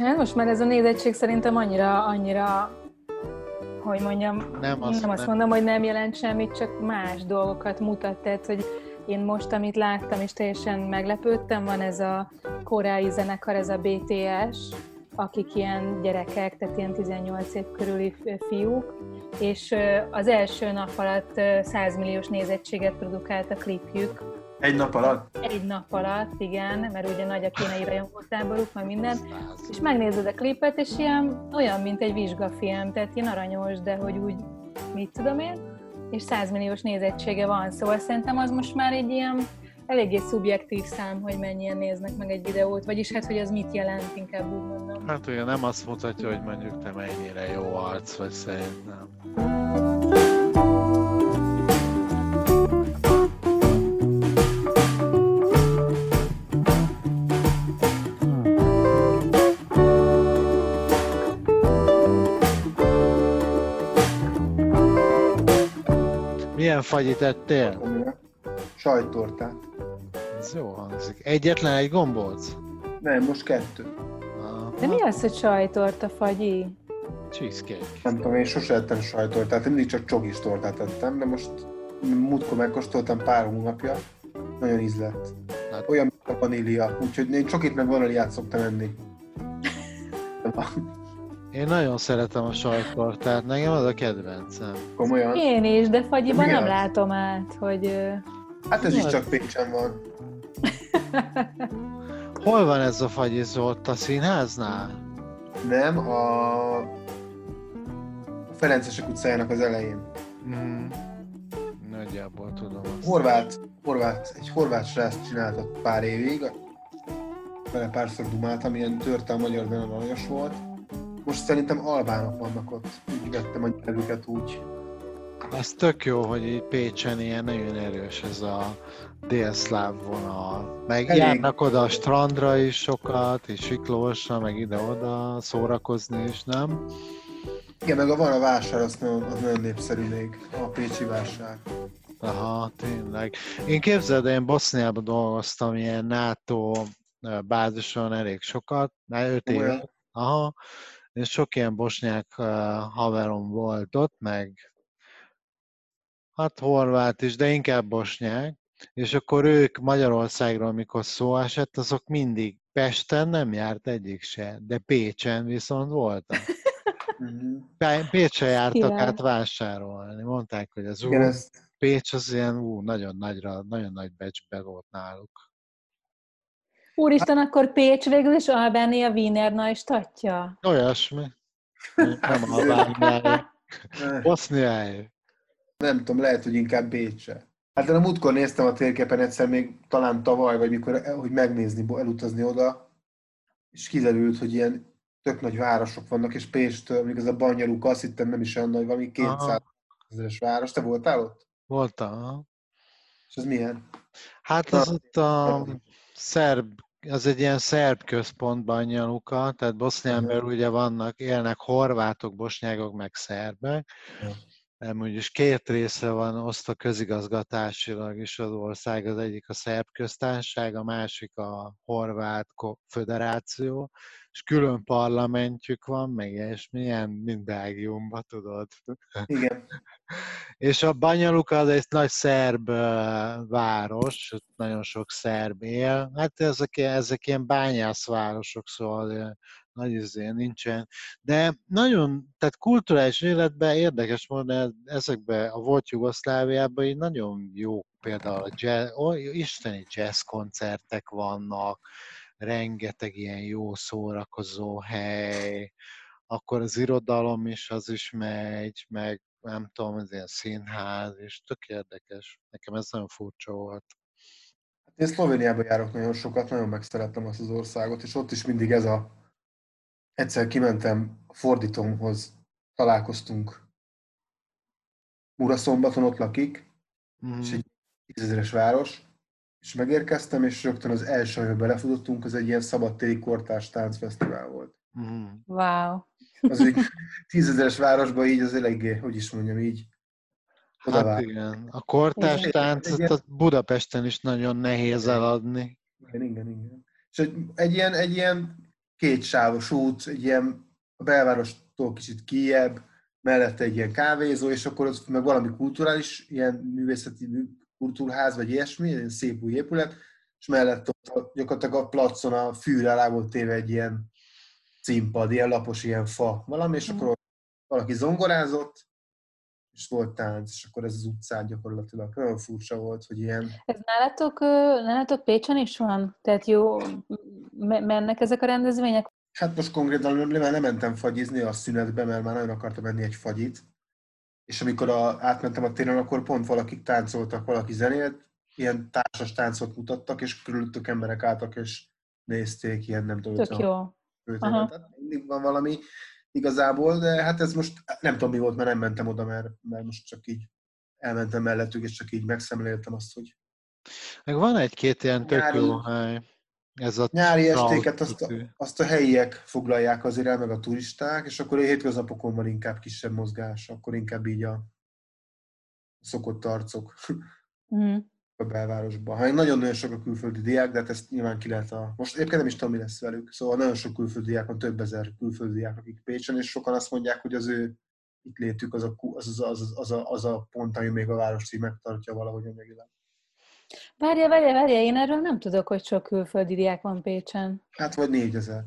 Hát most már ez a nézettség szerintem annyira, annyira hogy mondjam, Nem azt, nem azt nem. mondom, hogy nem jelent semmit, csak más dolgokat mutat. Tehát, hogy én most, amit láttam, és teljesen meglepődtem, van ez a koreai zenekar, ez a BTS, akik ilyen gyerekek, tehát ilyen 18 év körüli fiúk, és az első nap alatt ö, 100 milliós nézettséget produkált a klipjük, Egy nap alatt? egy nap alatt, igen, mert ugye nagy a kínai rajongótáboruk, meg minden, és megnézed a klipet, és ilyen olyan, mint egy vizsgafilm, tehát ilyen aranyos, de hogy úgy, mit tudom én, és 100 milliós nézettsége van, szóval szerintem az most már egy ilyen eléggé szubjektív szám, hogy mennyien néznek meg egy videót, vagyis hát, hogy az mit jelent, inkább úgy mondom. Hát ugye nem azt mutatja, hogy mondjuk te mennyire jó arc vagy szerintem. Milyen fagyit ettél? Sajttortát. Ez jó hangzik. Egyetlen egy gombóc? Nem, most kettő. Aha. De mi az, hogy sajtorta fagyi? Cheesecake. Nem tudom, én sose ettem sajttortát, én mindig csak csogis tortát ettem, de most múltkor megkóstoltam pár hónapja, nagyon ízlett. Hát- Olyan, mint a vanília, úgyhogy én csokit meg vaníliát szoktam enni. Én nagyon szeretem a sajttortát, nekem az a kedvencem. Komolyan. Én is, de fagyiban Mi nem az? látom át, hogy... Hát ez is Hát. csak Pécsen van. Hol van ez a fagyi Zolt? A színháznál? Nem, a, a Ferencesek utcájának az elején. Mm. Nagyjából tudom azt. Horvát, horvát, egy horvát srác csinálta pár évig, vele párszor dumáltam, ilyen törte a magyar, de nagyon aranyos volt. Most szerintem albánok vannak ott, úgy vettem a nyelvüket úgy. Ez tök jó, hogy itt Pécsen ilyen nagyon erős ez a délszláv vonal. Meg Elég. járnak oda a strandra is sokat, és Siklósra, meg ide-oda szórakozni is, nem? Igen, meg a van a vásár, az nagyon, az nagyon népszerű még, a Pécsi vásár. Aha, tényleg. Én képzeld, én Boszniában dolgoztam ilyen NATO bázison elég sokat, már 5 éve. Aha, és sok ilyen bosnyák haverom volt ott, meg hát horvát is, de inkább bosnyák, és akkor ők Magyarországról, amikor szó esett, azok mindig Pesten nem járt egyik se, de Pécsen viszont voltak. Pé- Pécsre jártak Király. át vásárolni. Mondták, hogy az Igen, ezt Pécs az ilyen ú, nagyon nagyra, nagyon nagy becsbe volt náluk. Úristen, akkor Pécs végül is Albánia Wiener Neustatja. Olyasmi. Nem Albániája. Boszniája. nem tudom, lehet, hogy inkább Bécse. Hát én a múltkor néztem a térképen egyszer még talán tavaly, vagy mikor, hogy megnézni, elutazni oda, és kiderült, hogy ilyen tök nagy városok vannak, és Pécstől, még az a Banyaluka, azt hittem nem is olyan nagy, valami 200 Aha. ezeres város. Te voltál ott? Voltam. És ez milyen? Hát Na, az ott a szerb, az egy ilyen szerb központ Banyaluka, tehát Bosznián belül ugye vannak, élnek horvátok, bosnyákok, meg szerbek. Ja. Nem, úgyis két része van osztva közigazgatásilag is az ország, az egyik a szerb köztársaság, a másik a horvát föderáció, és külön parlamentjük van, meg és milyen, mint Belgiumban, tudod. Igen. És a Banyaluka az egy nagy szerb város, nagyon sok szerb él. Hát ezek, ezek ilyen bányászvárosok, szóval nagy izé nincsen. De nagyon, tehát kulturális életben érdekes módon ezekben a volt Jugoszláviában így nagyon jó például a jazz, ó, isteni jazz koncertek vannak, rengeteg ilyen jó szórakozó hely, akkor az irodalom is az is megy, meg nem tudom, az ilyen színház, és tök érdekes. Nekem ez nagyon furcsa volt. Hát én Szlovéniába járok nagyon sokat, nagyon megszerettem azt az országot, és ott is mindig ez a... Egyszer kimentem a fordítómhoz, találkoztunk Muraszombaton, ott lakik, Mm. és egy tízezeres város, és megérkeztem, és rögtön az első, amiben belefutottunk, az egy ilyen szabadtéri kortárs táncfesztivál volt. Mm. Wow. Az egy tízezeres városban így az eléggé, hogy is mondjam így, Hát odavág. igen. A kortárs táncot Budapesten is nagyon nehéz eladni. Igen, igen, igen. És egy, egy, ilyen, egy ilyen két sávos út, egy ilyen a belvárostól kicsit kijebb, mellette egy ilyen kávézó, és akkor az meg valami kulturális, ilyen művészeti kultúrház, vagy ilyesmi, szép új épület, és mellett ott gyakorlatilag a placon a fűre alá volt téve egy ilyen címpad, ilyen lapos, ilyen fa valami, és mm. akkor valaki zongorázott, és volt tánc, és akkor ez az utcán gyakorlatilag nagyon furcsa volt, hogy ilyen... Ez nálatok, nálatok Pécsen is van? Tehát jó, mennek ezek a rendezvények? Hát most konkrétan nem mentem fagyizni a szünetbe, mert már nagyon akartam menni egy fagyit. És amikor a, átmentem a téren, akkor pont valakik táncoltak, valaki zenélt, ilyen társas táncot mutattak, és körülöttük emberek álltak, és nézték, ilyen nem tudom. Tök jó. mindig van valami igazából, de hát ez most nem tudom mi volt, mert nem mentem oda, mert, mert most csak így elmentem mellettük, és csak így megszemléltem azt, hogy... Meg van egy-két ilyen tök jó hely. Ez a nyári estéket azt a, azt a helyiek foglalják azért el, meg a turisták, és akkor a hétköznapokon van inkább kisebb mozgás, akkor inkább így a szokott arcok mm. a belvárosban. Ha nagyon-nagyon sok a külföldi diák, de hát ezt nyilván ki lehet a... Most egyébként nem is tudom, mi lesz velük. Szóval nagyon sok külföldi diák van, több ezer külföldi diák, akik Pécsen, és sokan azt mondják, hogy az ő itt létük az a, az, az, az, az, a, az a pont, ami még a várost így megtartja valahogy anyagilag. Várja, várja, várja, én erről nem tudok, hogy sok külföldi diák van Pécsen. Hát vagy négyezer.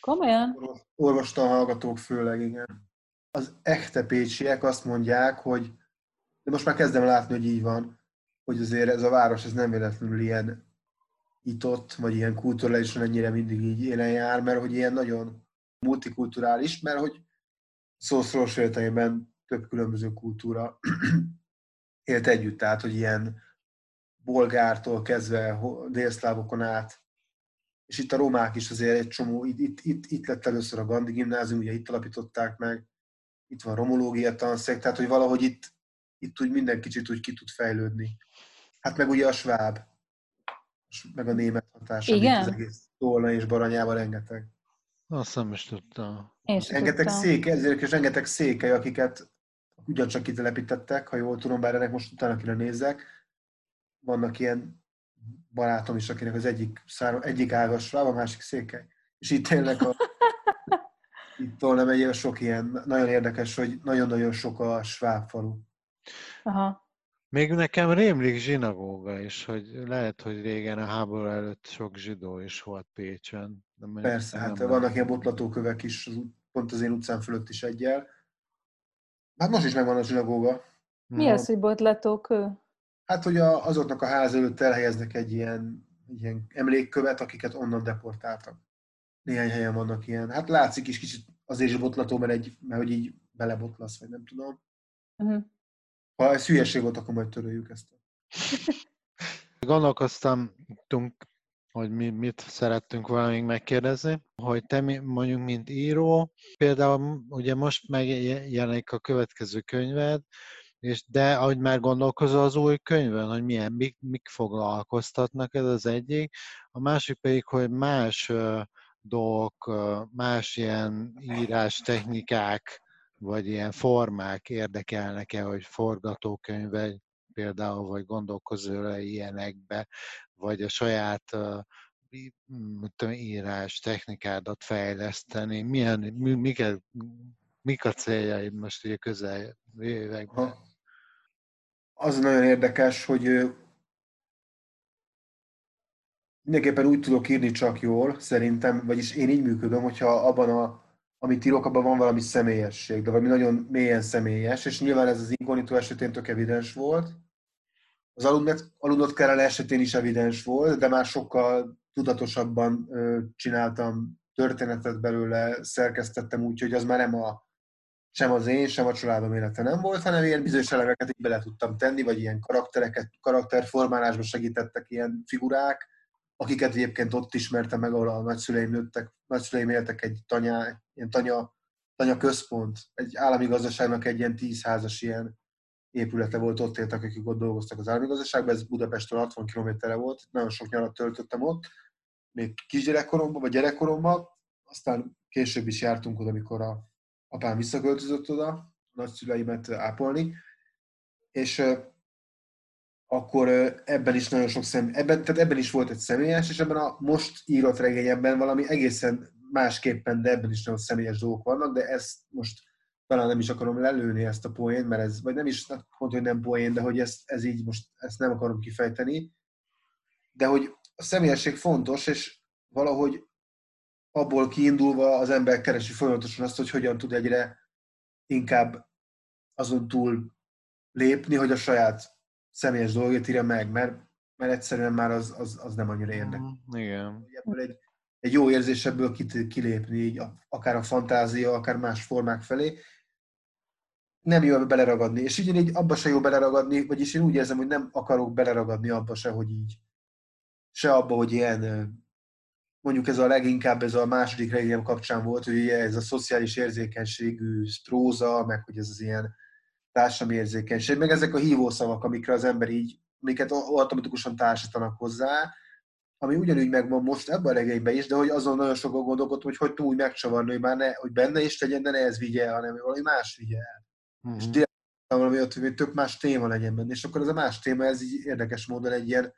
Komolyan? Orvostan hallgatók főleg, igen. Az echte pécsiek azt mondják, hogy, de most már kezdem látni, hogy így van, hogy azért ez a város ez nem véletlenül ilyen itott, vagy ilyen kulturálisan ennyire mindig így élen jár, mert hogy ilyen nagyon multikulturális, mert hogy szószoros értelemben több különböző kultúra élt együtt, tehát hogy ilyen bolgártól kezdve délszlávokon át, és itt a romák is azért egy csomó, itt, itt, itt, itt lett először a Gandhi gimnázium, ugye itt alapították meg, itt van romológia tanszék, tehát hogy valahogy itt, itt úgy minden kicsit úgy ki tud fejlődni. Hát meg ugye a sváb, meg a német hatás, Igen? az egész Tolna és Baranyában rengeteg. Azt nem is tudtam. Én sem rengeteg tudtam. székely, ezért és rengeteg székely, akiket ugyancsak kitelepítettek, ha jól tudom, bár ennek most utána kéne nézzek, vannak ilyen barátom is, akinek az egyik, szára, egyik ágas a másik székely. És itt tényleg a, itt Tolna megyében sok ilyen, nagyon érdekes, hogy nagyon-nagyon sok a sváb falu. Aha. Még nekem rémlik zsinagóga is, hogy lehet, hogy régen a háború előtt sok zsidó is volt Pécsen. De Persze, hát nem vannak ilyen botlatókövek is, pont az én utcán fölött is egyel. Hát most is megvan a zsinagóga. Mi az, hogy botlatókő? Hát, hogy a, azoknak a ház előtt elhelyeznek egy ilyen, egy ilyen emlékkövet, akiket onnan deportáltak. Néhány helyen vannak ilyen. Hát látszik is kicsit azért is botlató, mert, egy, mert hogy így belebotlasz, vagy nem tudom. Uh-huh. Ha ez hülyeség volt, akkor majd töröljük ezt. Gondolkoztam, hogy mi, mit szerettünk volna még megkérdezni, hogy te mondjuk, mint író, például ugye most megjelenik a következő könyved, és de ahogy már gondolkozol az új könyvön, hogy milyen, mik, mik foglalkoztatnak, ez az egyik. A másik pedig, hogy más uh, dolgok, más ilyen írás technikák, vagy ilyen formák érdekelnek-e, hogy forgatókönyve például, vagy gondolkozol -e ilyenekbe, vagy a saját uh, írás technikádat fejleszteni, milyen, mi, miket, mik a céljaid most a közel években? Az nagyon érdekes, hogy mindenképpen úgy tudok írni csak jól, szerintem, vagyis én így működöm, hogyha abban a, amit írok, abban van valami személyesség, de valami nagyon mélyen személyes, és nyilván ez az inkognitó esetén tök evidens volt. Az aludnot kellene esetén is evidens volt, de már sokkal tudatosabban csináltam történetet belőle, szerkesztettem úgy, hogy az már nem a sem az én, sem a családom élete nem volt, hanem ilyen bizonyos elemeket így bele tudtam tenni, vagy ilyen karaktereket, karakterformálásba segítettek ilyen figurák, akiket egyébként ott ismertem meg, ahol a nagyszüleim nőttek, nagyszüleim éltek egy tanya, ilyen tanya, tanya központ, egy állami gazdaságnak egy ilyen tízházas ilyen épülete volt, ott éltek, akik ott dolgoztak az állami gazdaságban, ez Budapestről 60 kilométerre volt, nagyon sok nyarat töltöttem ott, még kisgyerekkoromban, vagy gyerekkoromban, aztán később is jártunk oda, amikor a apám visszaköltözött oda, a nagyszüleimet ápolni, és akkor ebben is nagyon sok szem, ebben, tehát ebben is volt egy személyes, és ebben a most írott regényemben valami egészen másképpen, de ebben is nagyon személyes dolgok vannak, de ezt most talán nem is akarom lelőni ezt a poén, mert ez, vagy nem is pont, hogy nem poén, de hogy ez, ez így most ezt nem akarom kifejteni, de hogy a személyesség fontos, és valahogy abból kiindulva az ember keresi folyamatosan azt, hogy hogyan tud egyre inkább azon túl lépni, hogy a saját személyes dolgét írja meg, mert, mert egyszerűen már az, az, az nem annyira érdekel. Mm, igen. Ebből egy, egy jó érzés ebből kilépni, így akár a fantázia, akár más formák felé, nem jó beleragadni. És így abba se jó beleragadni, vagyis én úgy érzem, hogy nem akarok beleragadni abba se, hogy így. Se abba, hogy ilyen, mondjuk ez a leginkább ez a második regényem kapcsán volt, hogy ez a szociális érzékenységű próza, meg hogy ez az ilyen társadalmi érzékenység, meg ezek a hívószavak, amikre az ember így, amiket automatikusan társítanak hozzá, ami ugyanúgy megvan most ebben a regényben is, de hogy azon nagyon sokat gondolkodtam, hogy hogy tudom úgy megcsavarni, hogy már ne, hogy benne is legyen, de ne ez vigye hanem valami más vigye el. Uh-huh. És mhm. direkt valami ott, hogy tök más téma legyen benne. És akkor ez a más téma, ez így érdekes módon egy ilyen,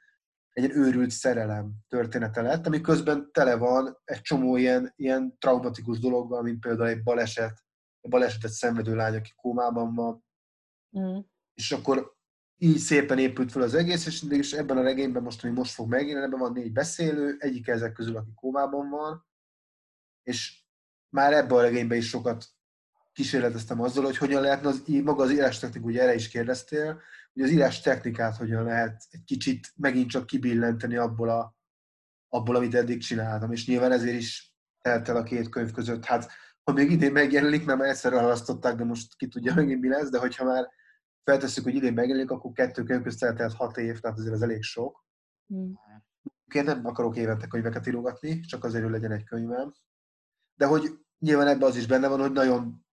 egy ilyen őrült szerelem története lett, ami közben tele van egy csomó ilyen, ilyen traumatikus dologgal, mint például egy baleset, egy balesetet szenvedő lány, aki kómában van. Uh-huh. És akkor így szépen épült fel az egész, és, és ebben a regényben most, ami most fog megjelenni, ebben van négy beszélő, egyik ezek közül, aki kómában van, és már ebben a regényben is sokat kísérleteztem azzal, hogy hogyan lehetne az, maga az írás technika, ugye erre is kérdeztél, hogy az írás technikát hogyan lehet egy kicsit megint csak kibillenteni abból, a, abból amit eddig csináltam, és nyilván ezért is telt el a két könyv között. Hát, ha még idén megjelenik, nem egyszer halasztották, de most ki tudja megint mi lesz, de hogyha már feltesszük, hogy idén megjelenik, akkor kettő könyv között eltelt hat év, tehát azért az elég sok. Mm. Én nem akarok évente könyveket írogatni, csak azért, hogy legyen egy könyvem. De hogy nyilván ebben az is benne van, hogy nagyon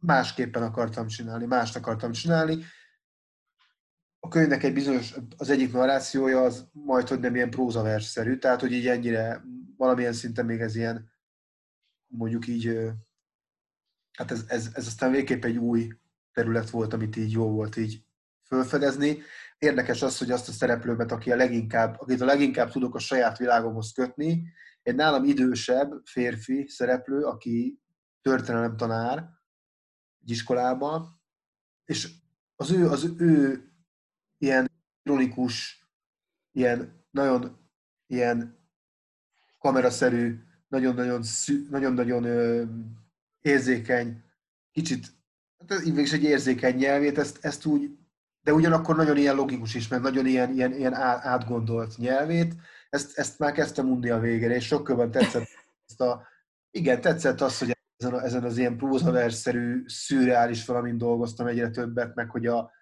másképpen akartam csinálni, mást akartam csinálni. A könyvnek egy bizonyos, az egyik narrációja az majd, hogy nem ilyen prózaversszerű, tehát hogy így ennyire, valamilyen szinten még ez ilyen, mondjuk így, hát ez, ez, ez aztán végképp egy új terület volt, amit így jó volt így fölfedezni. Érdekes az, hogy azt a szereplőmet, aki a leginkább, akit a leginkább tudok a saját világomhoz kötni, egy nálam idősebb férfi szereplő, aki történelem tanár, egy iskolába, és az ő, az ő ilyen ironikus, ilyen nagyon ilyen kameraszerű, nagyon-nagyon, nagyon-nagyon érzékeny, kicsit, hát is egy érzékeny nyelvét, ezt, ezt úgy, de ugyanakkor nagyon ilyen logikus is, mert nagyon ilyen, ilyen, ilyen átgondolt nyelvét, ezt, ezt már kezdtem unni a végére, és sokkal tetszett ezt a, igen, tetszett az, hogy ezen, a, ezen az ilyen prózaverszerű, szürreális valamin dolgoztam egyre többet, meg hogy a,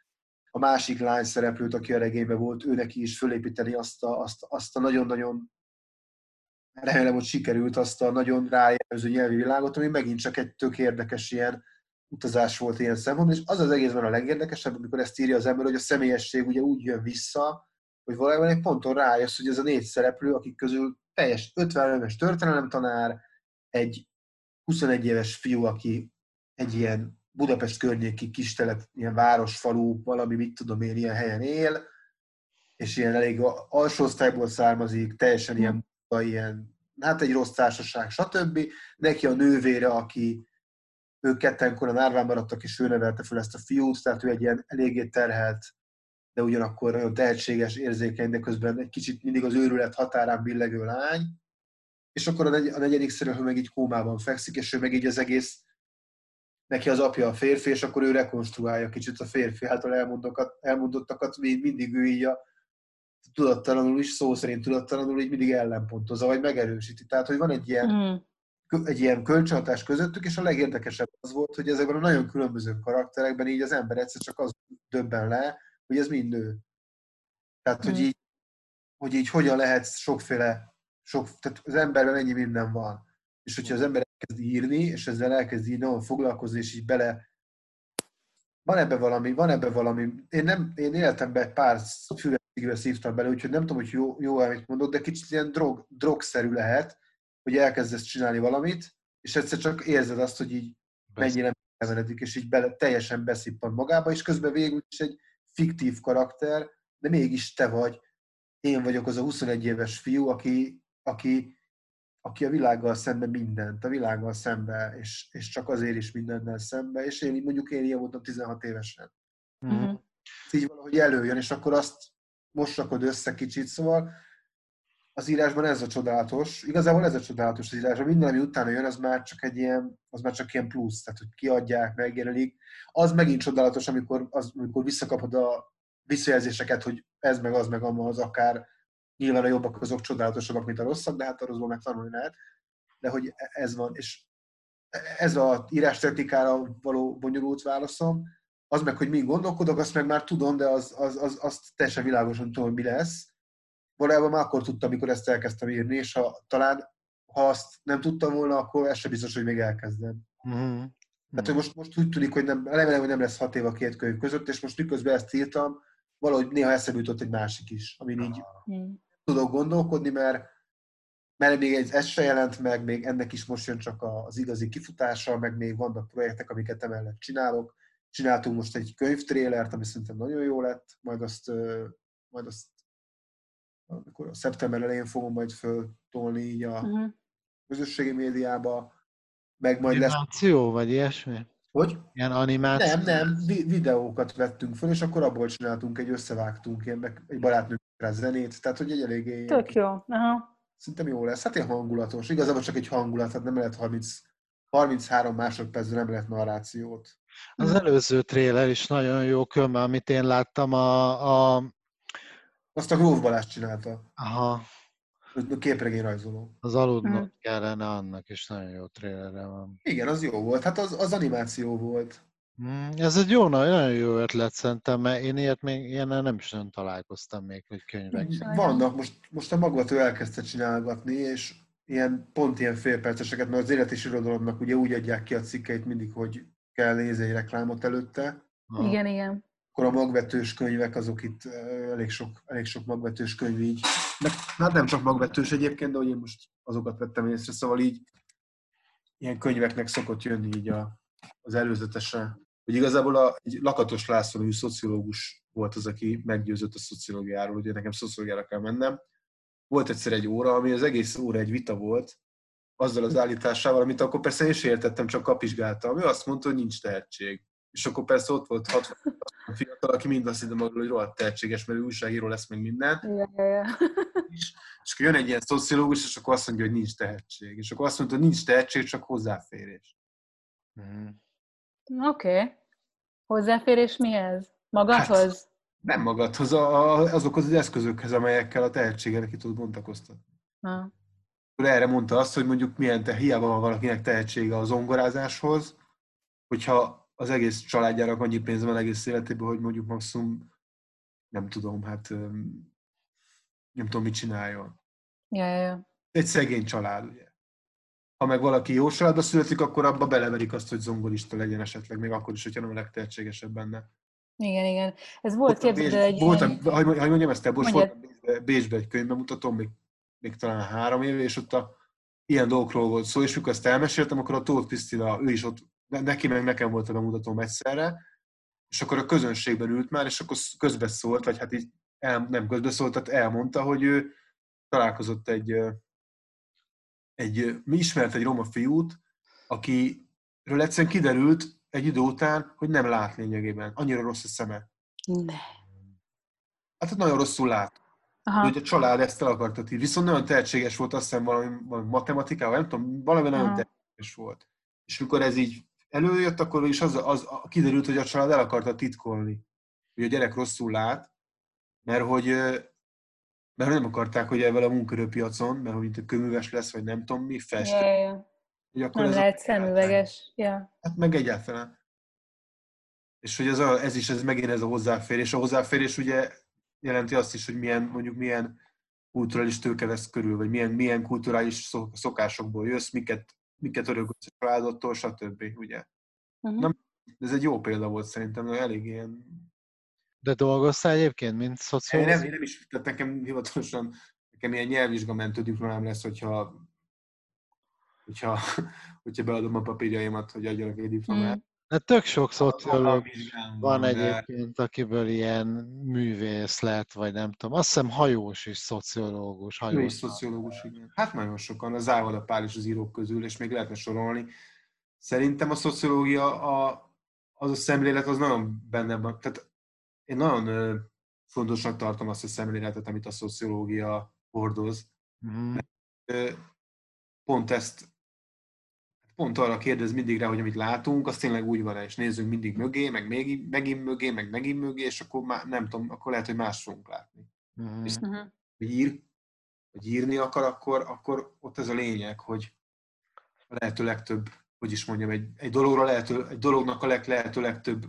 a másik lány szereplőt, aki a regényben volt, ő neki is fölépíteni azt a, azt, azt a nagyon-nagyon remélem, hogy sikerült azt a nagyon rájelző nyelvi világot, ami megint csak egy tök érdekes ilyen utazás volt ilyen szempontból, és az az egészben a legérdekesebb, amikor ezt írja az ember, hogy a személyesség ugye úgy jön vissza, hogy valójában egy ponton rájössz, hogy ez a négy szereplő, akik közül teljes 50 éves történelemtanár, egy 21 éves fiú, aki egy ilyen Budapest környéki kis telep, ilyen városfalú, valami, mit tudom én, ilyen helyen él, és ilyen elég alsó osztályból származik, teljesen ilyen, ilyen, hát egy rossz társaság, stb. Neki a nővére, aki ők ketten koran árván maradtak, és ő nevelte fel ezt a fiút, tehát ő egy ilyen eléggé terhelt, de ugyanakkor nagyon tehetséges, érzékeny, de közben egy kicsit mindig az őrület határán billegő lány és akkor a, a negyedik szereplő meg így kómában fekszik, és ő meg így az egész, neki az apja a férfi, és akkor ő rekonstruálja kicsit a férfi által elmondottakat, elmondottakat, még mindig ő így a tudattalanul is, szó szerint tudattalanul így mindig ellenpontozza, vagy megerősíti. Tehát, hogy van egy ilyen, mm. egy ilyen kölcsönhatás közöttük, és a legérdekesebb az volt, hogy ezekben a nagyon különböző karakterekben így az ember egyszer csak az döbben le, hogy ez mind nő. Tehát, mm. hogy, így, hogy így hogyan lehet sokféle sok, tehát az emberben ennyi minden van. És hogyha az ember elkezd írni, és ezzel elkezd így nagyon foglalkozni, és így bele van ebbe valami, van ebbe valami. Én, nem, én életemben pár füvességre szívtam bele, úgyhogy nem tudom, hogy jó, jó amit mondok, de kicsit ilyen drog, drogszerű lehet, hogy elkezdesz csinálni valamit, és egyszer csak érzed azt, hogy így mennyire emenedik, és így bele, teljesen beszippan magába, és közben végül is egy fiktív karakter, de mégis te vagy, én vagyok az a 21 éves fiú, aki aki aki a világgal szembe mindent, a világgal szembe, és, és csak azért is mindennel szembe, és én mondjuk én ilyen voltam 16 évesen. Mhm. Ez így valahogy előjön, és akkor azt most rakod össze kicsit, szóval az írásban ez a csodálatos, igazából ez a csodálatos az írásban, minden, ami utána jön, az már csak egy ilyen, az már csak ilyen plusz, tehát hogy kiadják, megjelenik. Az megint csodálatos, amikor, az, amikor visszakapod a visszajelzéseket, hogy ez meg az meg az akár nyilván a jobbak azok csodálatosabbak, mint a rosszak, de hát a rosszból meg tanulni lehet. De hogy ez van, és ez a írás technikára való bonyolult válaszom, az meg, hogy mi gondolkodok, azt meg már tudom, de az, az, az, azt teljesen világosan tudom, hogy mi lesz. Valójában már akkor tudtam, amikor ezt elkezdtem írni, és ha talán ha azt nem tudtam volna, akkor ez sem biztos, hogy még elkezdem. Mhm. Tehát, hogy most, most úgy tűnik, hogy nem, remélem, hogy nem lesz hat év a két könyv között, és most miközben ezt írtam, valahogy néha eszembe jutott egy másik is, amin így Mhm. tudok gondolkodni, mert, mert még egy, ez se jelent meg, még ennek is most jön csak a- az igazi kifutása, meg még vannak projektek, amiket emellett csinálok. Csináltunk most egy könyvtrélert, ami szerintem nagyon jó lett, majd azt, majd azt amikor a szeptember elején fogom majd föltolni így a Mhm. közösségi médiába, meg majd lesz... Animáció, vagy ilyesmi? Hogy? Ilyen animáció? Nem, nem, vi- videókat vettünk föl, és akkor abból csináltunk egy összevágtunk, ilyen, meg egy barátnőm rá zenét, tehát hogy egy eléggé Tök jó. Aha. Szerintem jó lesz. Hát ilyen hangulatos. Igazából csak egy hangulat, tehát nem lehet 30, 33 másodpercben nem lehet narrációt. Az előző tréler is nagyon jó, különben, amit én láttam, a, a Azt a Gróf Balázs csinálta. aha, képregény rajzoló. az aludnok Mhm. kellene, annak is nagyon jó trélere van. Igen, az jó volt. Hát az, az animáció volt. Mm, Ez egy jó, nagyon jó ötlet szerintem, mert én ilyet még ilyennel nem is nagyon találkoztam még, hogy könyvek. Sajnálom. Vannak, most, most a magvató elkezdte csinálgatni, és ilyen, pont ilyen félperceseket, mert az élet és irodalomnak ugye úgy adják ki a cikkeit mindig, hogy kell nézni egy reklámot előtte. Aha. Igen, igen. Akkor a magvetős könyvek, azok itt elég sok, elég sok magvetős könyv így. De, hát nem csak magvetős egyébként, de hogy én most azokat vettem észre, szóval így ilyen könyveknek szokott jönni így a, az előzetese. Hogy igazából a, egy Lakatos László, nevű szociológus volt az, aki meggyőzött a szociológiáról, ugye nekem szociológiára kell mennem. Volt egyszer egy óra, ami az egész óra egy vita volt, azzal az állításával, amit akkor persze én sem értettem, csak kapizsgáltam. Ő azt mondta, hogy nincs tehetség. És akkor persze ott volt 60 fiatal, aki mind azt hitte magáról, hogy rohadt tehetséges, mert ő újságíró lesz meg minden. Ja, ja. És, és akkor jön egy ilyen szociológus, és akkor azt mondja, hogy nincs tehetség. És akkor azt mondta, hogy nincs tehetség, csak hozzáférés. Mhm. Oké. Okay. Hozzáférés mihez? Magadhoz? Nem magadhoz, a, a, azokhoz az eszközökhez, amelyekkel a tehetséget ki tud bontakoztatni. Ha. Akkor erre mondta azt, hogy mondjuk milyen te, hiába van valakinek tehetsége a zongorázáshoz, hogyha az egész családjának annyi pénz van egész életében, hogy mondjuk maximum, nem tudom, hát nem tudom, mit csináljon. Ja, ja, ja. Egy szegény család, ugye. Ha meg valaki jó családba születik, akkor abba beleverik azt, hogy zongorista legyen esetleg, még akkor is, hogyha nem a legtehetségesebb benne. Igen, igen. Ez volt, képzeld egy voltam, hogy mondjam ezt, most Mondjad. voltam Bécsbe, Bécsbe egy könyvbemutatón, még, még talán három éve, és ott a, ilyen dolgokról volt szó, és mikor ezt elmeséltem, akkor a Tóth Krisztina, ő is ott, neki meg nekem volt a bemutatóm egyszerre, és akkor a közönségben ült már, és akkor közbeszólt, vagy hát így el, nem közbeszólt, tehát elmondta, hogy ő találkozott egy, egy mi ismert egy roma fiút, akiről egyszerűen kiderült egy idő után, hogy nem lát lényegében. Annyira rossz a szeme. Ne. Hát nagyon rosszul lát. Aha. Hogy a család ezt el akarta írni. Viszont nagyon tehetséges volt, azt hiszem valami, valami matematikával, nem tudom, valami nagyon Aha. tehetséges volt. És mikor ez így előjött, akkor is az, az, az kiderült, hogy a család el akarta titkolni, hogy a gyerek rosszul lát, mert hogy mert nem akarták, hogy ebben a munkerőpiacon, mert hogy itt köműves lesz, vagy nem tudom mi, fest, ja, ja. hogy akkor Nem lehet szemüveges. Ja. Hát meg egyáltalán. És hogy ez, a, ez is, ez megint ez a hozzáférés. A hozzáférés ugye jelenti azt is, hogy milyen, mondjuk milyen kulturális tőke vesz körül, vagy milyen, milyen kulturális szok- szokásokból jössz, miket, miket örökölsz a családottól, stb. Ugye? Uh-huh. Nem. Ez egy jó példa volt szerintem, elég ilyen... De dolgoztál egyébként, mint Én szociológus? nem, én nem is, tehát nekem hivatalosan, nekem ilyen nyelvvizsgamentő diplomám lesz, hogyha hogyha, hogyha beadom a papírjaimat, hogy adjanak egy diplomát. Mm. De tök sok szociológus vizsgám van de- egyébként, akiből ilyen művész lett, vagy nem tudom. Azt hiszem hajós is szociológus. Ő is Hajós. szociológus, igen. Hát nagyon sokan, az Závada Pál is az írók közül, és még lehetne sorolni. Szerintem a szociológia, a, az a szemlélet, az nagyon benne van. Tehát én nagyon fontosnak tartom azt a szemléletet, amit a szociológia hordoz. Ö, Pont ezt, pont arra kérdez mindig rá, hogy amit látunk, az tényleg úgy van és nézzünk mindig mögé, meg még, megint mögé, meg megint mögé, és akkor már nem tudom, akkor lehet, hogy más fogunk látni. Mhm. Uh-huh. hogy ír, vagy írni akar, akkor, akkor ott ez a lényeg, hogy a lehető legtöbb, hogy is mondjam, egy, egy, dologra lehető, egy dolognak a leg, lehető legtöbb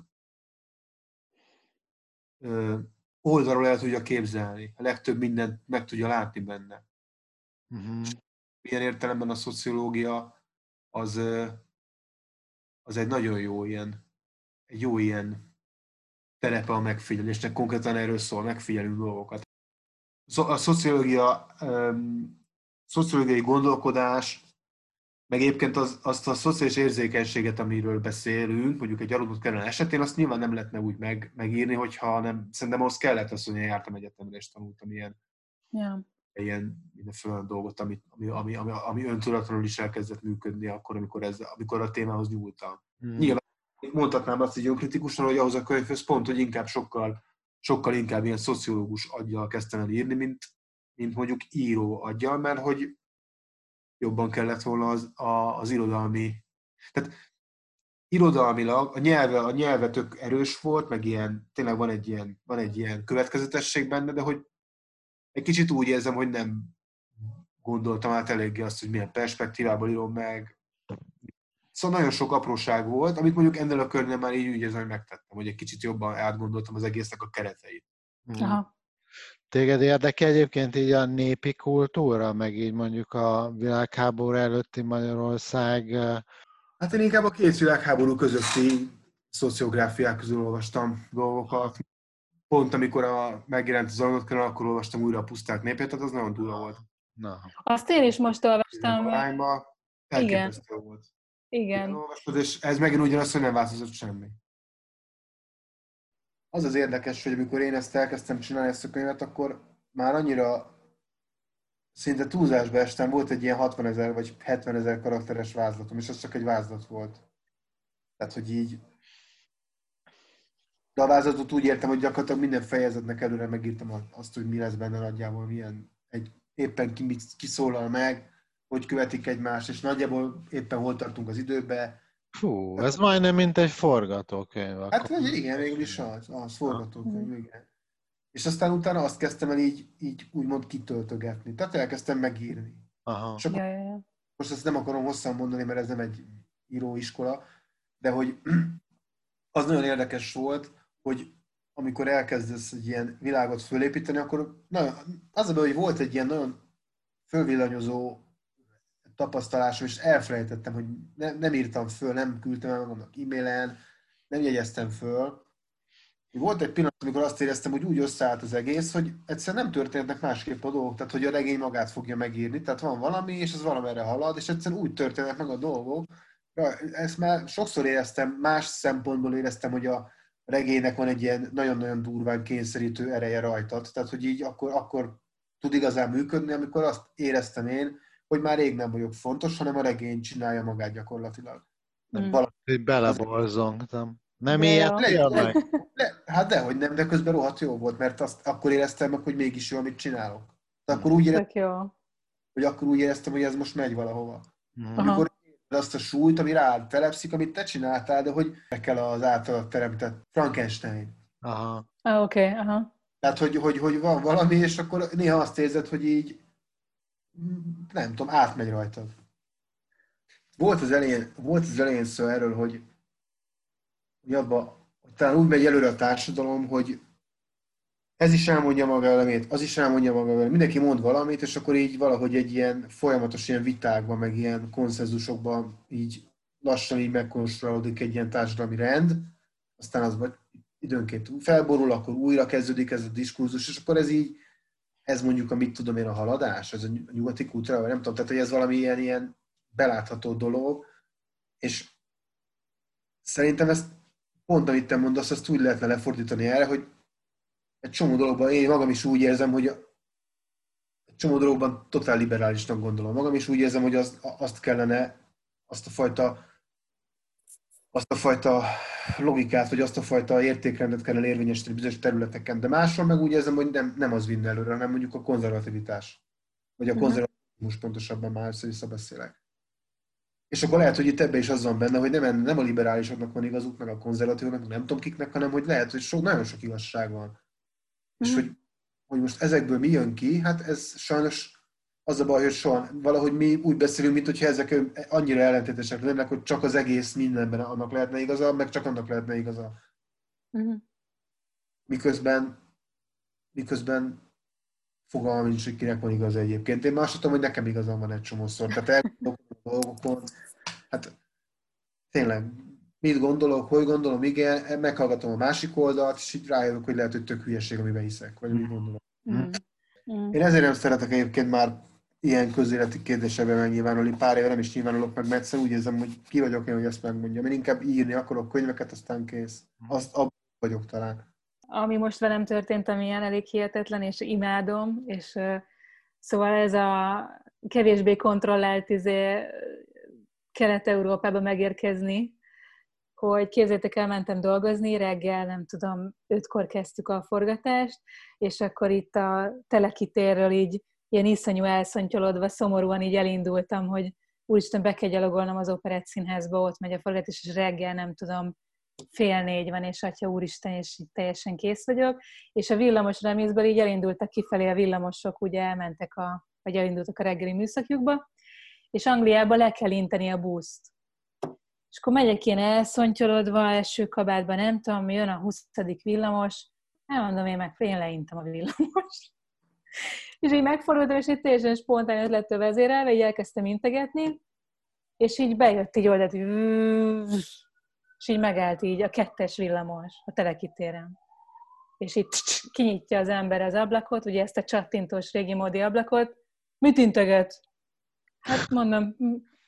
ö, oldalról el tudja képzelni, a legtöbb mindent meg tudja látni benne. Mhm. Ilyen értelemben a szociológia az, az egy nagyon jó ilyen, jó ilyen terepe a megfigyelésnek, konkrétan erről szól, megfigyelünk dolgokat. A szociológia, szociológiai gondolkodás, meg egyébként az, azt a szociális érzékenységet, amiről beszélünk, mondjuk egy aludott kellene esetén, azt nyilván nem lehetne úgy meg, megírni, hogyha nem, szerintem ahhoz kellett az, hogy én jártam egyetemre és tanultam ilyen, Ja. Ilyen mindenféle olyan dolgot, ami, ami, ami, ami, ami öntudatlanul is elkezdett működni akkor, amikor, ez, amikor a témához nyúltam. Mhm. Nyilván mondhatnám azt így önkritikusan, hogy ahhoz a könyvhöz pont, hogy inkább sokkal, sokkal inkább ilyen szociológus aggyal kezdtem el írni, mint, mint mondjuk író aggyal, mert hogy jobban kellett volna az, a, az irodalmi... Tehát irodalmilag a nyelve, a nyelve tök erős volt, meg ilyen, tényleg van egy ilyen, van egy ilyen következetesség benne, de hogy egy kicsit úgy érzem, hogy nem gondoltam át eléggé azt, hogy milyen perspektívából írom meg, Szóval nagyon sok apróság volt, amit mondjuk ennél a körnél már így úgy érzem, hogy megtettem, hogy egy kicsit jobban átgondoltam az egésznek a kereteit. Mhm. Aha. Téged érdekel egyébként így a népi kultúra, meg így mondjuk a világháború előtti Magyarország, Hát én inkább a két világháború közötti szociográfiák közül olvastam dolgokat. Pont amikor a, megjelent az Arnold akkor olvastam újra a puszták népét, tehát az nagyon durva volt. na, Azt én is most olvastam. Arányba elképesztő volt. Igen. Elolvastad, és ez megint ugyanaz, hogy nem változott semmi. Az az érdekes, hogy amikor én ezt elkezdtem csinálni ezt a könyvet, akkor már annyira szinte túlzásba estem, volt egy ilyen 60 ezer vagy 70 ezer karakteres vázlatom, és az csak egy vázlat volt. Tehát, hogy így de a vázlatot úgy értem, hogy gyakorlatilag minden fejezetnek előre megírtam azt, hogy mi lesz benne nagyjából, milyen egy, éppen ki, mit- ki szólal meg, hogy követik egymást, és nagyjából éppen hol tartunk az időbe. fú, ez majdnem mint egy forgatókönyv. Hát akkor. vagy igen, végül is az, az forgatókönyv, igen. És aztán utána azt kezdtem el így, így úgymond kitöltögetni. Tehát elkezdtem megírni. Aha. És akkor Ja, ja, ja. most ezt nem akarom hosszan mondani, mert ez nem egy íróiskola, de hogy az nagyon érdekes volt, hogy amikor elkezdesz egy ilyen világot fölépíteni, akkor nagyon, az a baj, hogy volt egy ilyen nagyon fölvillanyozó tapasztalásom, és elfelejtettem, hogy ne, nem írtam föl, nem küldtem el magamnak e-mailen, nem jegyeztem föl. Volt egy pillanat, amikor azt éreztem, hogy úgy összeállt az egész, hogy egyszerűen nem történnek másképp a dolgok, tehát hogy a regény magát fogja megírni, tehát van valami, és az valamerre halad, és egyszerűen úgy történnek meg a dolgok. Ezt már sokszor éreztem, más szempontból éreztem, hogy a regénynek van egy ilyen nagyon-nagyon durván kényszerítő ereje rajtad, tehát hogy így akkor, akkor tud igazán működni, amikor azt éreztem én, hogy már rég nem vagyok fontos, hanem a regény csinálja magát gyakorlatilag. Mm. Valami beleborzongtam. Nem De ilyet jó. tényleg? de, hát dehogy nem, de közben rohadt jó volt, mert azt akkor éreztem meg, hogy mégis jó, amit csinálok. De akkor úgy éreztem, hogy akkor úgy éreztem, hogy ez most megy valahova. Aha. Amikor azt a súlyt, ami rád telepszik, amit te csináltál, de hogy kell az általad teremtett Frankenstein. Aha. Ah, Oké, okay, aha. Tehát, hogy, hogy, hogy van valami, és akkor néha azt érzed, hogy így nem tudom, átmegy rajtad. Volt az elején, volt az elején szó erről, hogy, hogy abba, talán úgy megy előre a társadalom, hogy ez is elmondja maga elemét, az is elmondja maga elemét, mindenki mond valamit, és akkor így valahogy egy ilyen folyamatos ilyen vitákban, meg ilyen konszenzusokban így lassan így megkonstruálódik egy ilyen társadalmi rend, aztán az vagy időnként felborul, akkor újra kezdődik ez a diskurzus, és akkor ez így, ez mondjuk a mit tudom én a haladás, ez a nyugati kultúra, vagy nem tudom, tehát hogy ez valami ilyen, ilyen belátható dolog, és szerintem ezt pont amit te mondasz, azt úgy lehetne lefordítani erre, hogy egy csomó dologban én magam is úgy érzem, hogy egy csomó dologban totál liberálisnak gondolom. Magam is úgy érzem, hogy azt, azt kellene, azt a fajta azt a fajta logikát, vagy azt a fajta értékrendet kellene érvényesíteni bizonyos területeken. De máshol meg úgy érzem, hogy nem, nem az vinne előre, hanem mondjuk a konzervativitás. Vagy a mhm. konzervativizmus pontosabban már össze beszélek. És akkor lehet, hogy itt ebbe is az van benne, hogy nem, nem a liberálisoknak van igazuk, meg a konzervatívoknak, nem tudom kiknek, hanem hogy lehet, hogy sok, nagyon sok igazság van. Mm. És mhm. hogy, hogy most ezekből mi jön ki, hát ez sajnos az a baj, hogy soha valahogy mi úgy beszélünk, mint hogyha ezek annyira ellentétesek lennének, hogy csak az egész mindenben annak lehetne igaza, meg csak annak lehetne igaza. Uh-huh. Miközben, miközben fogalmam nincs, hogy kinek van igaz egyébként. Én azt tudom, hogy nekem igazam van egy csomószor. Tehát elgondolok a dolgokon, hát tényleg, mit gondolok, hogy gondolom, igen, meghallgatom a másik oldalt, és így rájövök, hogy lehet, hogy tök hülyeség, amiben hiszek, vagy mit gondolom. Mm. Mm. Én ezért nem szeretek egyébként már ilyen közéleti kérdésekben megnyilvánulni. Pár éve nem is nyilvánulok meg, mert egyszerűen úgy érzem, hogy ki vagyok én, hogy ezt megmondjam. Én inkább írni akarok könyveket, aztán kész. Azt abban vagyok talán. Ami most velem történt, ami ilyen elég hihetetlen, és imádom, és uh, szóval ez a kevésbé kontrollált izé, Kelet-Európába megérkezni, hogy képzétek el, mentem dolgozni, reggel, nem tudom, ötkor kezdtük a forgatást, és akkor itt a telekitérről így ilyen iszonyú elszontyolodva, szomorúan így elindultam, hogy úristen, be kell gyalogolnom az operett színházba, ott megy a forgatás, és reggel nem tudom, fél négy van, és atya úristen, és így teljesen kész vagyok. És a villamos remészből így elindultak kifelé a villamosok, ugye elmentek a, vagy elindultak a reggeli műszakjukba, és Angliába le kell inteni a buszt. És akkor megyek ilyen elszontyolodva, első kabátban, nem tudom, jön a 20. villamos, elmondom én meg, én leintem a villamos. és így megfordultam, és így teljesen spontán ötlettől vezérelve, így elkezdtem integetni, és így bejött így oldalt, és így megállt így a kettes villamos a telekitéren. És így kinyitja az ember az ablakot, ugye ezt a csattintós régi módi ablakot. Mit integet? Hát mondom,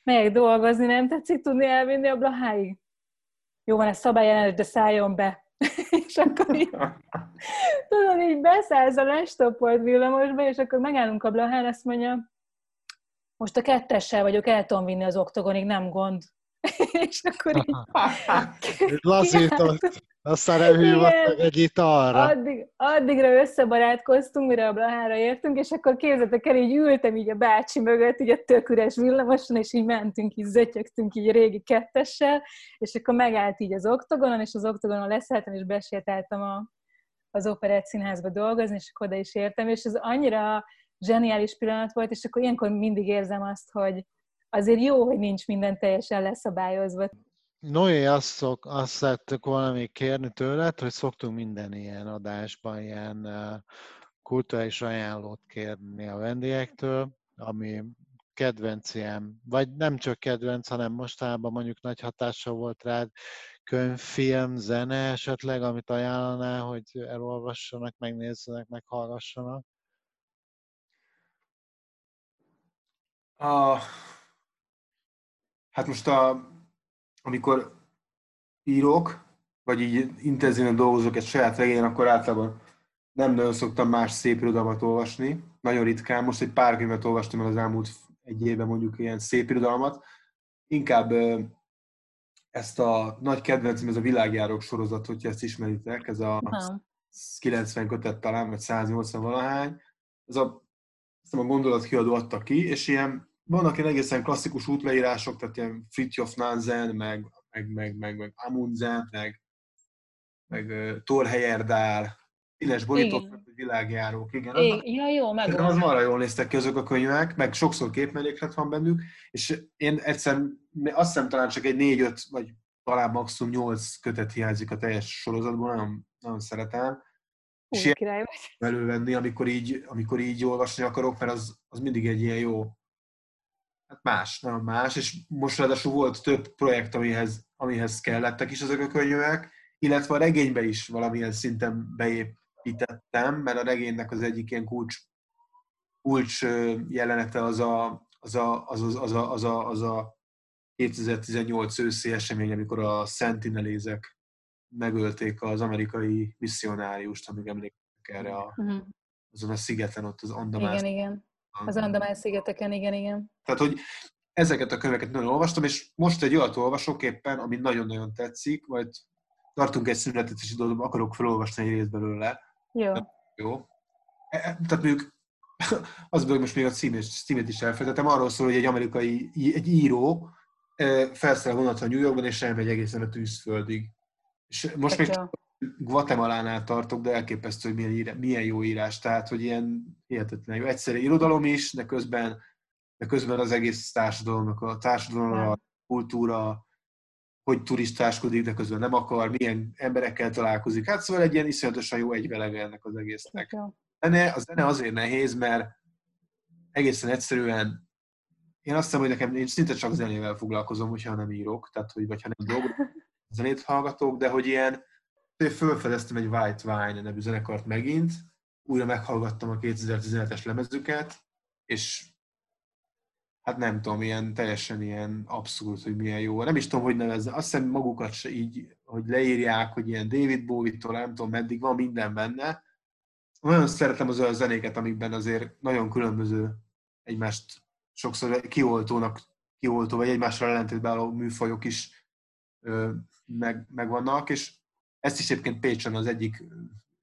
megyek dolgozni, nem tetszik tudni elvinni a blaháig? Jó van, ez szabályellenes, de szálljon be. és akkor így, tudod, így beszállsz a lestopolt villamosba, és akkor megállunk a blahán, azt mondja, most a kettessel vagyok, el tudom vinni az oktogonig, nem gond. és akkor így... Lazított. Aztán elhívott egy italra. Addig, addigra összebarátkoztunk, mire a Blahára értünk, és akkor képzeljétek el, így ültem így a bácsi mögött, így a tök üres villamoson, és így mentünk, így zötyögtünk így régi kettessel, és akkor megállt így az oktogonon, és az oktogonon leszálltam, és besétáltam a, az operett színházba dolgozni, és akkor oda is értem, és ez annyira zseniális pillanat volt, és akkor ilyenkor mindig érzem azt, hogy azért jó, hogy nincs minden teljesen leszabályozva. Noé, azt, szok, azt szerettek volna még kérni tőled, hogy szoktunk minden ilyen adásban ilyen kulturális ajánlót kérni a vendégektől, ami kedvenc ilyen, vagy nem csak kedvenc, hanem mostában mondjuk nagy hatással volt rád, könyv, film, zene esetleg, amit ajánlaná, hogy elolvassanak, megnézzenek, meghallgassanak? A, hát most a amikor írok, vagy így intenzíven dolgozok egy saját regényen, akkor általában nem nagyon szoktam más szép irodalmat olvasni. Nagyon ritkán. Most egy pár könyvet olvastam el az elmúlt egy évben mondjuk ilyen szép irodalmat. Inkább ezt a nagy kedvencem, ez a világjárók sorozat, hogyha ezt ismeritek, ez a 90 kötet talán, vagy 180 valahány. Ez a, ezt a gondolat kiadó adta ki, és ilyen vannak ilyen egészen klasszikus útleírások, tehát ilyen Fritjof Nansen, meg, meg, meg, meg, meg Amundsen, meg, meg uh, Thor Heyerdahl, színes borítók, világjárók, igen. igen. Ja, jó, meg. Az marra jól néztek ki azok a könyvek, meg sokszor képmeléklet van bennük, és én egyszerűen azt hiszem talán csak egy négy-öt, vagy talán maximum nyolc kötet hiányzik a teljes sorozatból, nagyon, nagyon szeretem. Hú, és király vagy. elővenni, amikor így, amikor így olvasni akarok, mert az, az mindig egy ilyen jó, hát más, nagyon más, és most ráadásul volt több projekt, amihez, amihez kellettek is ezek a könyvek, illetve a regénybe is valamilyen szinten beépítettem, mert a regénynek az egyik ilyen kulcs, kulcs jelenete az a, az a, az, az, az, a, az, a, az a 2018 őszi esemény, amikor a szentinelézek megölték az amerikai misszionáriust, amíg emlékeztek erre a, Mhm. azon a szigeten, ott az Andamán. Igen, igen. Az Andamán szigeteken, igen, igen. Tehát, hogy ezeket a könyveket nagyon olvastam, és most egy olyat olvasok éppen, ami nagyon-nagyon tetszik, majd tartunk egy szünetet, és idő akarok felolvasni egy részt belőle. Jó. Jó. E- e- Tehát mondjuk az hogy most még a címét, címét is elfelejtettem, arról szól, hogy egy amerikai, egy író e, felszáll a vonatra New Yorkban, és elmegy egészen a tűzföldig. És most még jó. Guatemalánál tartok, de elképesztő, hogy milyen, írá, milyen jó írás. Tehát, hogy ilyen hihetetlen jó. Egyszerű irodalom is, de közben, de közben az egész társadalomnak, a társadalomra, a kultúra, hogy turistáskodik, de közben nem akar, milyen emberekkel találkozik. Hát szóval egy ilyen iszonyatosan jó egyvelege ennek az egésznek. Jó. zene, a zene azért nehéz, mert egészen egyszerűen én azt hiszem, hogy nekem én szinte csak zenével foglalkozom, hogyha nem írok, tehát hogy vagy ha nem dolgozom, zenét hallgatok, de hogy ilyen én fölfedeztem egy White Wine nevű zenekart megint, újra meghallgattam a 2017-es lemezüket, és hát nem tudom, ilyen teljesen ilyen abszurd, hogy milyen jó. Nem is tudom, hogy nevezze. Azt hiszem magukat se így, hogy leírják, hogy ilyen David Bowie-tól nem tudom meddig, van minden benne. Nagyon szeretem az olyan zenéket, amikben azért nagyon különböző egymást sokszor kioltónak, kioltó, vagy egymásra ellentétben álló műfajok is ö, meg, megvannak, és ezt is egyébként Pécsen az egyik,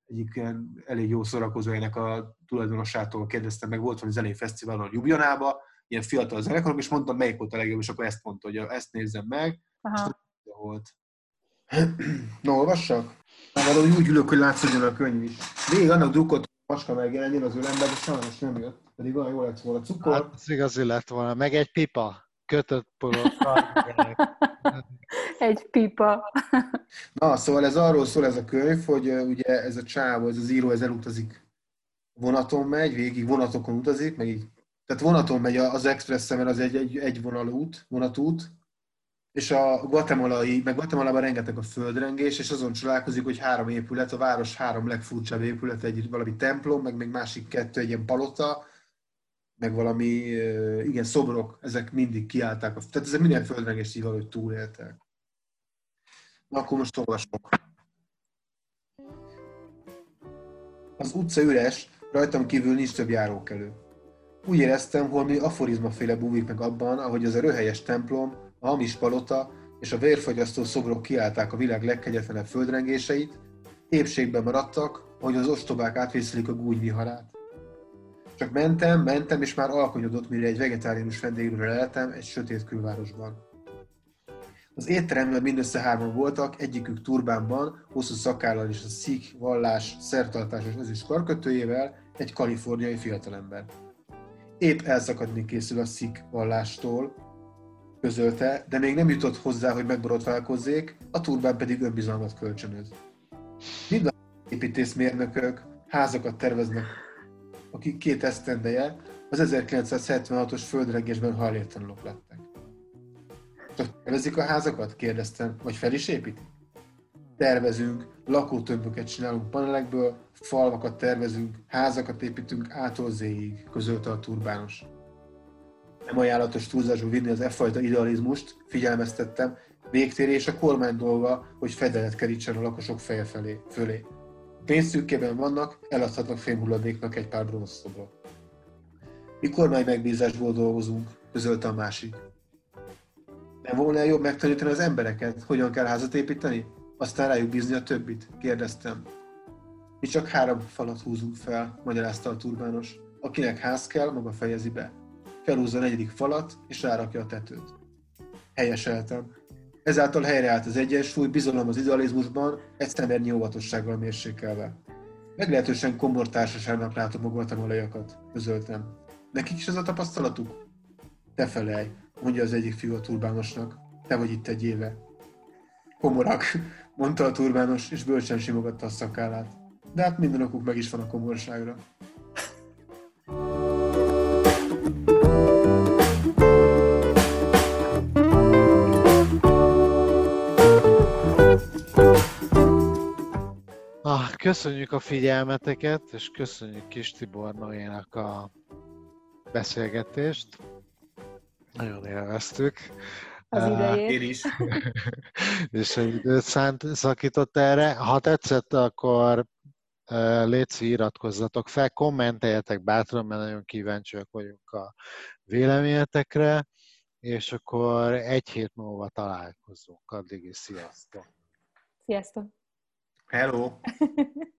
egyik elég jó szórakozójának a tulajdonosától kérdeztem meg, volt valami zenei fesztiválon Ljubljanába, ilyen fiatal zenekarok, és mondtam, melyik volt a legjobb, és akkor ezt mondta, hogy ezt nézzem meg, Aha. volt. Na, olvassak? Már valahogy úgy ülök, hogy látszódjon a könyv is. Végig annak drukkolt, hogy Paska megjelenjen az ölemben, de sajnos nem jött. Pedig olyan jó lett volna cukor. Hát az igazi lett volna. Meg egy pipa. Kötött polokkal. Egy pipa. Na, szóval ez arról szól ez a könyv, hogy ugye ez a csávó, ez az író, ez elutazik vonaton megy, végig vonatokon utazik, meg így. Tehát vonaton megy az express mert az egy, egy, egy vonalút, vonatút, és a guatemalai, meg Guatemalában rengeteg a földrengés, és azon csodálkozik, hogy három épület, a város három legfurcsább épület, egy valami templom, meg még másik kettő, egy ilyen palota, meg valami, igen, szobrok, ezek mindig kiállták. Tehát ezek minden földrengést így valahogy túléltek. Na, akkor most olvasok. Az utca üres, rajtam kívül nincs több járókelő. Úgy éreztem, holmi aforizmaféle búvik meg abban, ahogy az a röhelyes templom, a hamis palota és a vérfagyasztó szobrok kiállták a világ legkegyetlenebb földrengéseit, épségben maradtak, ahogy az ostobák átvészelik a gúny viharát. Csak mentem, mentem, és már alkonyodott, mire egy vegetáriánus vendégről leltem egy sötét külvárosban. Az étteremben mindössze hárman voltak, egyikük turbánban, hosszú szakállal és a szik vallás szertartásos ezüst karkötőjével, egy kaliforniai fiatalember. Épp elszakadni készül a szik vallástól, közölte, de még nem jutott hozzá, hogy megborotválkozzék, a turbán pedig önbizalmat kölcsönöz. Mind a építészmérnökök házakat terveznek, akik két esztendeje az 1976-os földrengésben hajléktalanok lettek. Tervezik a házakat? kérdeztem. Vagy fel is építik? Tervezünk, lakótömböket csinálunk panelekből, falvakat tervezünk, házakat építünk ától zéig, közölte a turbános. Nem ajánlatos túlzásba vinni az e fajta idealizmust, figyelmeztettem, végtérés a kormány dolga, hogy fedelet kerítsen a lakosok feje felé, fölé. Pénztűkkében vannak, eladhatnak fémhulladéknak egy pár bronzszobrot. Mi kormány megbízásból dolgozunk, közölte a másik. Nem volna jobb megtanítani az embereket, hogyan kell házat építeni? Aztán rájuk bízni a többit? kérdeztem. Mi csak három falat húzunk fel, magyarázta a turbános. Akinek ház kell, maga fejezi be. Felhúzza a negyedik falat, és rárakja a tetőt. Helyeseltem. Ezáltal helyreállt az egyensúly, bizalom az idealizmusban, egy szemernyi óvatossággal mérsékelve. Meglehetősen komor társaságnak látom a guatemalajakat, közöltem. Nekik is ez a tapasztalatuk? Te felej, mondja az egyik fiú a turbánosnak. Te vagy itt egy éve. Komorak, mondta a turbános, és bölcsen simogatta a szakállát. De hát minden okuk meg is van a komorságra. Ah, köszönjük a figyelmeteket, és köszönjük Kis Tibor Noénak a beszélgetést. Nagyon élveztük. az idejét. Én is. és hogy időt szánt, szakított erre. Ha tetszett, akkor létszi, iratkozzatok fel, kommenteljetek bátran, mert nagyon kíváncsiak vagyunk a véleményetekre, és akkor egy hét múlva találkozunk. Addig is sziasztok! Sziasztok! Hello!